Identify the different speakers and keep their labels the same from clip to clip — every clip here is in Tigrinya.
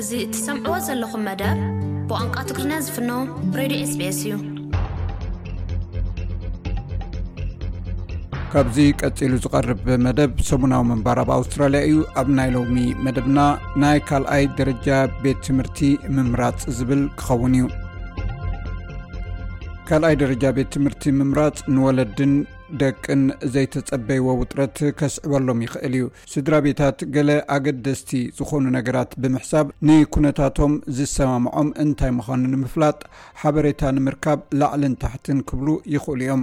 Speaker 1: እዚ እትሰምዕዎ ዘለኹም መደብ ብቛንቋ ትግርኛ ዝፍኖ ሬድዮ ኤስቤስ እዩ።
Speaker 2: ካብዚ ቀጺሉ ዝቐርብ መደብ ሰሙናዊ ምንባር ኣብ ኣውስትራልያ እዩ ኣብ ናይ ሎሚ መደብና ናይ ካልኣይ ደረጃ ቤት ትምህርቲ ምምራጽ ዝብል ክኸውን እዩ ካልኣይ ደረጃ ቤት ትምህርቲ ምምራጽ ንወለድን ደቅን ዘይተጸበይዎ ውጥረት ከስዕበሎም ይኽእል እዩ ስድራ ቤታት ገለ ኣገደስቲ ዝኾኑ ነገራት ብምሕሳብ ንኩነታቶም ዝሰማምዖም እንታይ ምዃኑ ንምፍላጥ ሓበሬታ ንምርካብ ላዕልን ታሕትን ክብሉ ይኽእሉ እዮም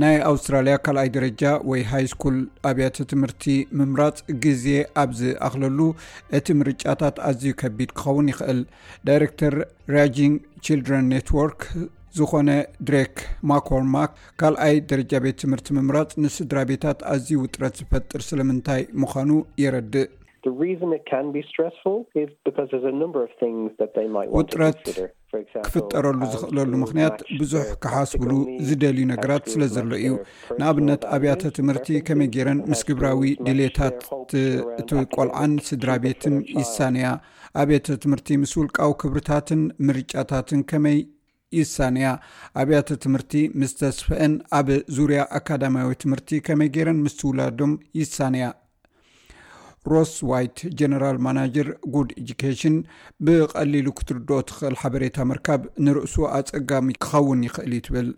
Speaker 2: ናይ ኣውስትራልያ ካልኣይ ደረጃ ወይ ሃይ ስኩል ኣብያተ ትምህርቲ ምምራፅ ግዜ ኣብ ዝኣኽለሉ እቲ ምርጫታት ኣዝዩ ከቢድ ክኸውን ይኽእል ዳይረክተር ራጂንግ ችልድረን ኔትወርክ ዝኾነ ድሬክ ማኮርማክ ካልኣይ ደረጃ ቤት ትምህርቲ ምምራጽ ንስድራ ቤታት ኣዝዩ ውጥረት ዝፈጥር ስለምንታይ ምዃኑ የረድእ። ውጥረት ክፍጠረሉ ዝኽእለሉ ምኽንያት ብዙሕ ክሓስብሉ ዝደልዩ ነገራት ስለ ዘሎ እዩ። ንኣብነት ኣብያተ ትምህርቲ ከመይ ገይረን ምስ ግብራዊ ድሌታት እቲ ቆልዓን ስድራ ቤትን ይሳነያ፣ ኣብያተ ትምህርቲ ምስ ውልቃዊ ክብርታትን ምርጫታትን ከመይ፣ ይሳነያ። ኣብያተ ትምህርቲ ምስ ተስፍሐን ኣብ ዙርያ ኣካዳሚያዊ ትምህርቲ ከመይ ገይረን ምስ ትውላዶም ይሳነያ። ሮስ ዋይት ጀነራል ማናጀር ጉድ ኢጁኬሽን ብቐሊሉ ክትርድኦ ትኽእል ሓበሬታ ምርካብ ንርእሱ ኣጸጋሚ ክኸውን ይኽእል እዩ ትብል።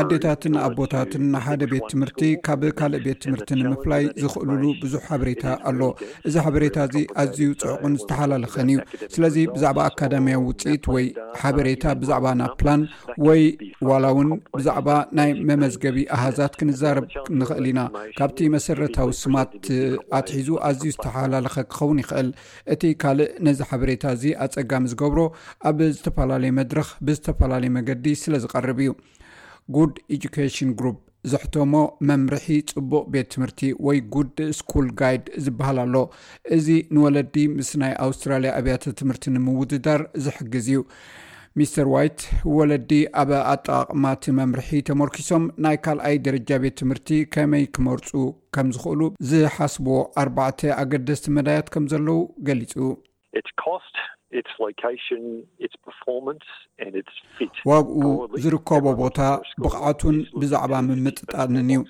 Speaker 2: ኣዴታትን ኣቦታትን ንሓደ ቤት ትምህርቲ ካብ ካልእ ቤት ትምህርቲ ንምፍላይ ዝኽእልሉ ብዙሕ ሓበሬታ ኣሎ እዚ ሓበሬታ እዚ ኣዝዩ ፅዕቑን ዝተሓላለኸን እዩ ስለዚ ብዛዕባ ኣካዳሚያዊ ውፅኢት ወይ ሓበሬታ ብዛዕባ ናብ ፕላን ወይ ዋላ እውን ብዛዕባ ናይ መመዝገቢ ኣሃዛት ክንዛረብ ንኽእል ኢና ካብቲ መሰረታዊ ስማት ኣትሒዙ ኣዝዩ ዝተሓላለኸ ክኸውን ይኽእል እቲ ካልእ ነዚ ሓበሬታ እዚ ኣጸጋሚ ዝገብሮ ኣብ ዝተፈላለየ መድረኽ ብዝተፈላለየ መገዲ ስለ ዝቐርብ እዩ። Good Education Group ዘሕተሞ መምርሒ ጽቡቕ ቤት ትምህርቲ ወይ Good School Guide ዝበሃል ኣሎ። እዚ ንወለዲ ምስ ናይ ኣውስትራልያ ኣብያተ ትምህርቲ ንምውድዳር ዝሕግዝ እዩ። ሚስተር ዋይት፣ ወለዲ ኣብ ኣጠቓቕማ እቲ መምርሒ ተመርኲሶም ናይ ካልኣይ ደረጃ ቤት ትምህርቲ ከመይ ክመርጹ ከም ዝኽእሉ ዝሓስብዎ ኣርባዕተ ኣገደስቲ መዳያት ከም ዘለዉ ገሊጹ። ዋግኡ፣ ዝርከቦ ቦታ፣ ብቕዓቱን ብዛዕባ ምምጥጣንን እዩ።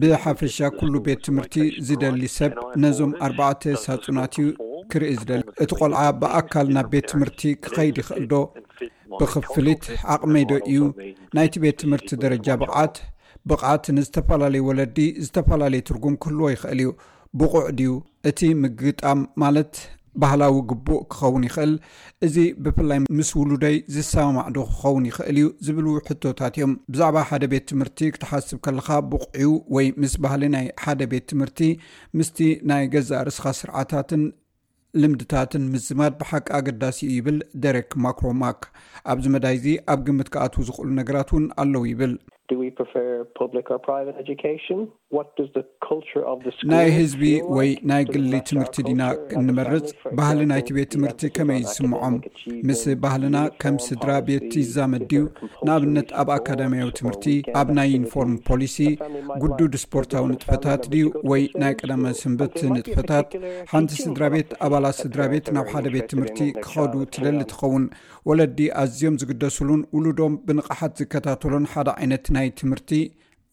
Speaker 2: ብሓፈሻ ኩሉ ቤት ትምህርቲ ዝደሊ ሰብ ነዞም ኣርባዕተ ሳጹናት እዩ ክርኢ ዝደሊ። እቲ ቆልዓ ብኣካል ናብ ቤት ትምህርቲ ክኸይድ ይኽእል ዶ? ብክፍሊት ዓቕመይ ዶ እዩ? ናይቲ ቤት ትምህርቲ ደረጃ ብቕዓት? ብቕዓት ንዝተፈላለዩ ወለዲ ዝተፈላለየ ትርጉም ክህልዎ ይኽእል እዩ። ብቑዕ ድዩ? እቲ ምግጣም ማለት ባህላዊ ግቡእ ክኸውን ይኽእል፣ እዚ ብፍላይ ምስ ውሉደይ ዝሰማማዕዶ ክኸውን ይኽእል እዩ? ዝብሉ ሕቶታት እዮም። ብዛዕባ ሓደ ቤት ትምህርቲ ክትሓስብ ከለኻ ብቑዕ'ዩ ወይ ምስ ባህሊ ናይ ሓደ ቤት ትምህርቲ ምስቲ ናይ ገዛእ ርእስኻ ስርዓታትን ልምድታትን ምዝማድ ብሓቂ ኣገዳሲ እዩ ይብል ደረክ ማክሮማክ። ኣብዚ መዳይ እዚ ኣብ ግምት ክኣትዉ ዝኽእሉ ነገራት እውን ኣለዉ ይብል። ናይ ህዝቢ ወይ ናይ ግሊ ትምህርቲ ዲና እንመርጽ? ባህሊ ናይቲ ቤት ትምህርቲ ከመይ እዩ ዝስምዖም? ምስ ባህልና ከም ስድራ ቤት ይዛመድ ድዩ? ንኣብነት ኣብ ኣካዳምያዊ ትምህርቲ፣ ኣብ ናይ ዩኒፎርም ፖሊሲ፣ ግዱድ ስፖርታዊ ንጥፈታት ድዩ ወይ ናይ ቀዳመ ስንብት ንጥፈታት? ሓንቲ ስድራ ቤት ኣባላት ስድራ ቤት ናብ ሓደ ቤት ትምህርቲ ክኸዱ ትደሊ ትኸውን። ወለዲ ኣዝዮም ዝግደስሉን ውሉዶም ብንቕሓት ዝከታተሎን ሓደ ዓይነት ናይ ትምህርቲ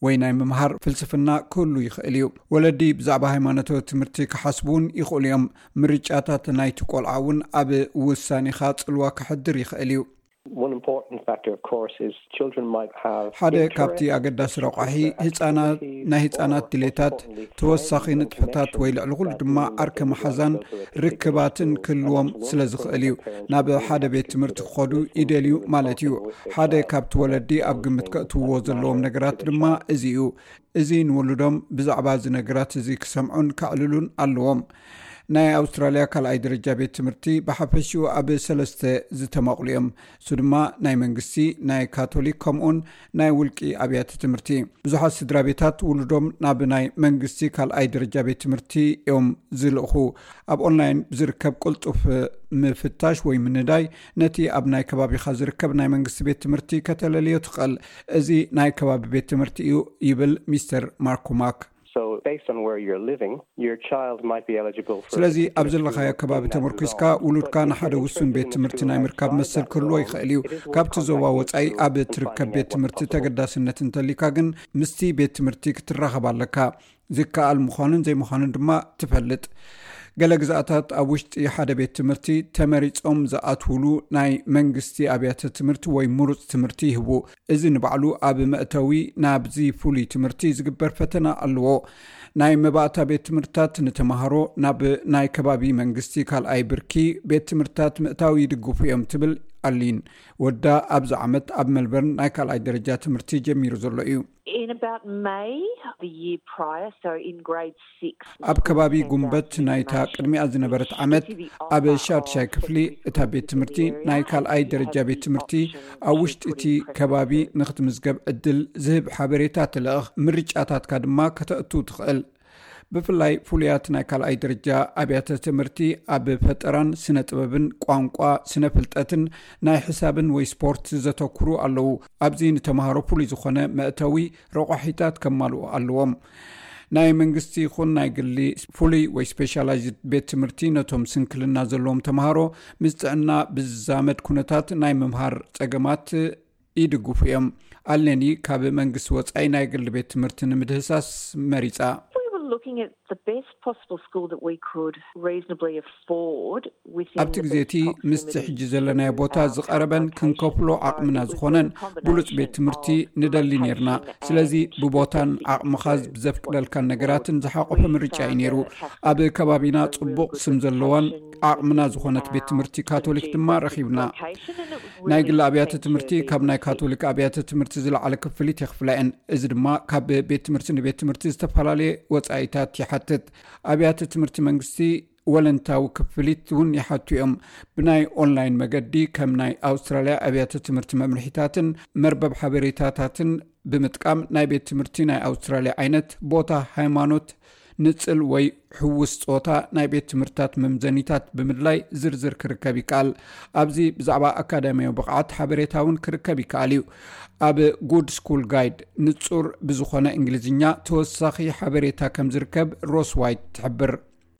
Speaker 2: ወይ ናይ ምምሃር ፍልስፍና ክህሉ ይኽእል እዩ ወለዲ ብዛዕባ ሃይማኖታዊ ትምህርቲ ክሓስቡ ውን ይኽእሉ እዮም ምርጫታት ናይቲ ቆልዓ እውን ኣብ ውሳኔኻ ፅልዋ ከሕድር ይኽእል እዩ ሓደ ካብቲ ኣገዳሲ ረቋሒ ህፃናት ናይ ህፃናት ድሌታት ተወሳኺ ንጥፈታት ወይ ልዕሊ ኹሉ ድማ ዓርኪ መሓዛን ርክባትን ክህልዎም ስለ ዝኽእል እዩ። ናብ ሓደ ቤት ትምህርቲ ክኸዱ ይደልዩ ማለት እዩ። ሓደ ካብቲ ወለዲ ኣብ ግምት ከእትውዎ ዘለዎም ነገራት ድማ እዚ እዩ። እዚ ንውሉዶም ብዛዕባ እዚ ነገራት እዚ ክሰምዑን ከዕልሉን ኣለዎም። ናይ ኣውስትራልያ ካልኣይ ደረጃ ቤት ትምህርቲ ብሓፈሽኡ ኣብ ሰለስተ ዝተመቕሉ እዮም። እሱ ድማ ናይ መንግስቲ፣ ናይ ካቶሊክ ከምኡውን ናይ ውልቂ ኣብያተ ትምህርቲ። ብዙሓት ስድራ ቤታት ውሉዶም ናብ ናይ መንግስቲ ካልኣይ ደረጃ ቤት ትምህርቲ እዮም ዝልእኹ። ኣብ ኦንላይን ብዝርከብ ቅልጡፍ ምፍታሽ ወይ ምንዳይ ነቲ ኣብ ናይ ከባቢኻ ዝርከብ ናይ መንግስቲ ቤት ትምህርቲ ከተለልዮ ትኽእል። እዚ ናይ ከባቢ ቤት ትምህርቲ እዩ ይብል ሚስተር ማርኩማክ። ስለዚ ኣብ ዘለኻዮ ከባቢ ተመርኲስካ ውሉድካ ንሓደ ውሱን ቤት ትምህርቲ ናይ ምርካብ መሰል ክህልዎ ይኽእል እዩ ካብቲ ዞባ ወፃኢ ኣብ እትርከብ ቤት ትምህርቲ ተገዳስነት እንተልዩካ ግን ምስቲ ቤት ትምህርቲ ክትራኸብ ኣለካ ዝከኣል ምዃኑን ዘይምዃኑን ድማ ትፈልጥ ገለ ግዛእታት ኣብ ውሽጢ ሓደ ቤት ትምህርቲ ተመሪፆም ዝኣትውሉ ናይ መንግስቲ ኣብያተ ትምህርቲ ወይ ምሩፅ ትምህርቲ ይህቡ እዚ ንባዕሉ ኣብ መእተዊ ናብዚ ፍሉይ ትምህርቲ ዝግበር ፈተና ኣለዎ። ናይ መባእታ ቤት ትምህርትታት ንተምሃሮ ናብ ናይ ከባቢ መንግስቲ ካልኣይ ብርኪ ቤት ትምህርትታት ምእታው ይድግፉ እዮም ትብል ኣሊን። ወዳ ኣብዚ ዓመት ኣብ መልበርን ናይ ካልኣይ ደረጃ ትምህርቲ ጀሚሩ ዘሎ እዩ። ኣብ ከባቢ ጉንበት ናይታ ቅድሚኣ ዝነበረት ዓመት ኣብ ሻድሻይ ክፍሊ እታ ቤት ትምህርቲ ናይ ካልኣይ ደረጃ ቤት ትምህርቲ ኣብ ውሽጢ እቲ ከባቢ ንክትምዝገብ ዕድል ዝህብ ሓበሬታ ትልእኽ ምርጫታትካ ድማ ከተእቱ ትኽእል ብፍላይ ፍሉያት ናይ ካልኣይ ደረጃ ኣብያተ ትምህርቲ ኣብ ፈጠራን ስነ ጥበብን ቋንቋ ስነ ፍልጠትን ናይ ሕሳብን ወይ ስፖርት ዘተኩሩ ኣለው ኣብዚ ንተምሃሮ ፍሉይ ዝኾነ መእተዊ ረቋሒታት ከማልኡ ኣለዎም። ናይ መንግስቲ ይኹን ናይ ግሊ ፍሉይ ወይ ስፔሻላይዝድ ቤት ትምህርቲ ነቶም ስንክልና ዘለዎም ተምሃሮ ምስ ጥዕና ብዝዛመድ ኩነታት ናይ ምምሃር ጸገማት ይድግፉ እዮም። ኣለኒ ካብ መንግስቲ ወጻኢ ናይ ግሊ ቤት ትምህርቲ ንምድህሳስ መሪጻ። ኣብቲ ግዜ እቲ ምስቲ ሕጂ ዘለናዮ ቦታ ዝቐረበን ክንከፍሎ ዓቕምና ዝኾነን ብሉፅ ቤት ትምህርቲ ንደሊ ነይርና። ስለዚ ብቦታን ዓቕምኻ ብዘፍቅደልካን ነገራትን ዝሓቖፈ ምርጫ እዩ ነይሩ። ኣብ ከባቢና ፅቡቕ ስም ዘለዋን፣ ዓቕምና ዝኾነት ቤት ትምህርቲ ካቶሊክ ድማ ረኺብና። ናይ ግሊ ኣብያተ ትምህርቲ ካብ ናይ ካቶሊክ ኣብያተ ትምህርቲ ዝለዓለ ክፍሊት የኽፍላ እየን። እዚ ድማ ካብ ቤት ትምህርቲ ንቤት ትምህርቲ ዝተፈላለየ ወፃኢታት ይሓትት። ኣብያተ ትምህርቲ መንግስቲ ወለንታዊ ክፍሊት እውን ይሓቱ እዮም። ብናይ ኦንላይን መገዲ ከም ናይ ኣውስትራልያ ኣብያተ ትምህርቲ መምርሒታትን መርበብ ሓበሬታታትን ብምጥቃም ናይ ቤት ትምህርቲ ናይ ኣውስትራልያ ዓይነት ቦታ ሃይማኖት ንፅል ወይ ሕውስ ፆታ ናይ ቤት ትምህርትታት መምዘኒታት ብምድላይ ዝርዝር ክርከብ ይከኣል ኣብዚ ብዛዕባ ኣካዳሚያዊ ብቕዓት ሓበሬታ እውን ክርከብ ይከኣል እዩ ኣብ ጉድ ስኩል ጋይድ ንፁር ብዝኾነ እንግሊዝኛ ተወሳኺ ሓበሬታ ከም ዝርከብ ሮስዋይት ትሕብር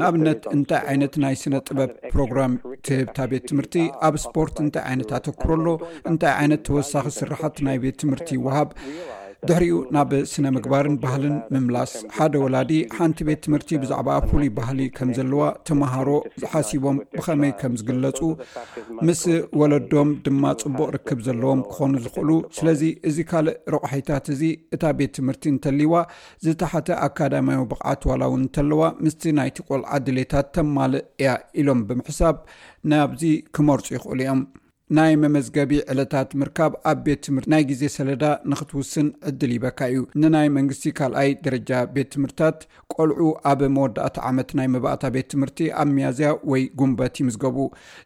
Speaker 2: ንኣብነት እንታይ ዓይነት ናይ ስነ ጥበብ ፕሮግራም ትህብታ ቤት ትምህርቲ ኣብ ስፖርት እንታይ ዓይነት ኣተክሮ ኣሎ እንታይ ዓይነት ተወሳኺ ስራሕት ናይ ቤት ትምህርቲ ይወሃብ ድሕሪኡ ናብ ስነ ምግባርን ባህልን ምምላስ ሓደ ወላዲ ሓንቲ ቤት ትምህርቲ ብዛዕባ ፍሉይ ባህሊ ከም ዘለዋ ተምሃሮ ዝሓሲቦም ብኸመይ ከም ዝግለፁ ምስ ወለዶም ድማ ፅቡቅ ርክብ ዘለዎም ክኾኑ ዝኽእሉ ስለዚ እዚ ካልእ ረቑሒታት እዚ እታ ቤት ትምህርቲ እንተልይዋ ዝተሓተ ኣካዳሚያዊ ብቕዓት ዋላ እውን እንተለዋ ምስቲ ናይቲ ቆልዓ ድሌታት ተማልእ እያ ኢሎም ብምሕሳብ ናብዚ ክመርፁ ይኽእሉ እዮም። ናይ መመዝገቢ ዕለታት ምርካብ ኣብ ቤት ትምህርቲ ናይ ግዜ ሰለዳ ንክትውስን ዕድል ይበካ እዩ። ንናይ መንግስቲ ካልኣይ ደረጃ ቤት ትምህርታት ቆልዑ ኣብ መወዳእታ ዓመት ናይ መባእታ ቤት ትምህርቲ ኣብ ሚያዝያ ወይ ጉንበት ይምዝገቡ።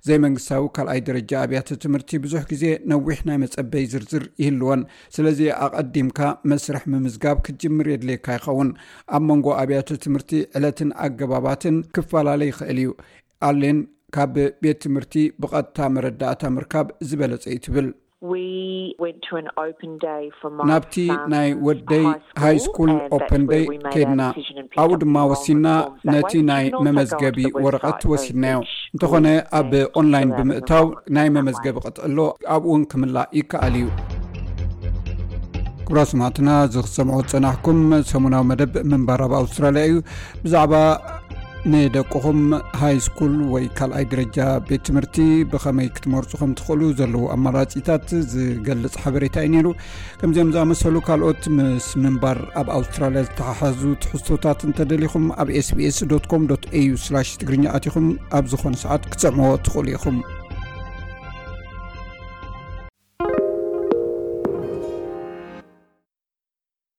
Speaker 2: ዘይመንግስታዊ ካልኣይ ደረጃ ኣብያተ ትምህርቲ ብዙሕ ግዜ ነዊሕ ናይ መፀበይ ዝርዝር ይህልወን። ስለዚ ኣቐዲምካ መስርሕ ምምዝጋብ ክትጅምር የድልየካ ይኸውን። ኣብ መንጎ ኣብያተ ትምህርቲ ዕለትን ኣገባባትን ክፈላለ ይኽእል እዩ። ኣሌን ካብ ቤት ትምህርቲ ብቐጥታ መረዳእታ ምርካብ ዝበለጸ እዩ ትብል። ናብቲ ናይ ወደይ ሃይ ስኩል ኦፐን ደይ ከድና ኣብኡ ድማ ወሲና ነቲ ናይ መመዝገቢ ወረቐት ወሲድናዮ እንተኾነ ኣብ ኦንላይን ብምእታው ናይ መመዝገቢ ቅጥዕሎ ኣብኡ እውን ክምላእ ይከኣል እዩ ክብራ ስማዕትና እዚ ክሰምዑ ዝፀናሕኩም ሰሙናዊ መደብ ምንባር ኣብ ኣውስትራልያ እዩ ብዛዕባ ንደቅኹም ሃይ ስኩል ወይ ካልኣይ ደረጃ ቤት ትምህርቲ ብኸመይ ክትመርፁ ከም ትኽእሉ ዘለዉ ኣማራፂታት ዝገልፅ ሓበሬታ እዩ ነይሩ ከምዚኦም ዝኣመሰሉ ካልኦት ምስ ምንባር ኣብ ኣውስትራልያ ዝተሓሓዙ ትሕዝቶታት እንተደሊኹም ኣብ ስbስ ኮም au ትግርኛ ኣትኹም ኣብ ዝኾነ ሰዓት ክትሰምዎ ትኽእሉ ኢኹም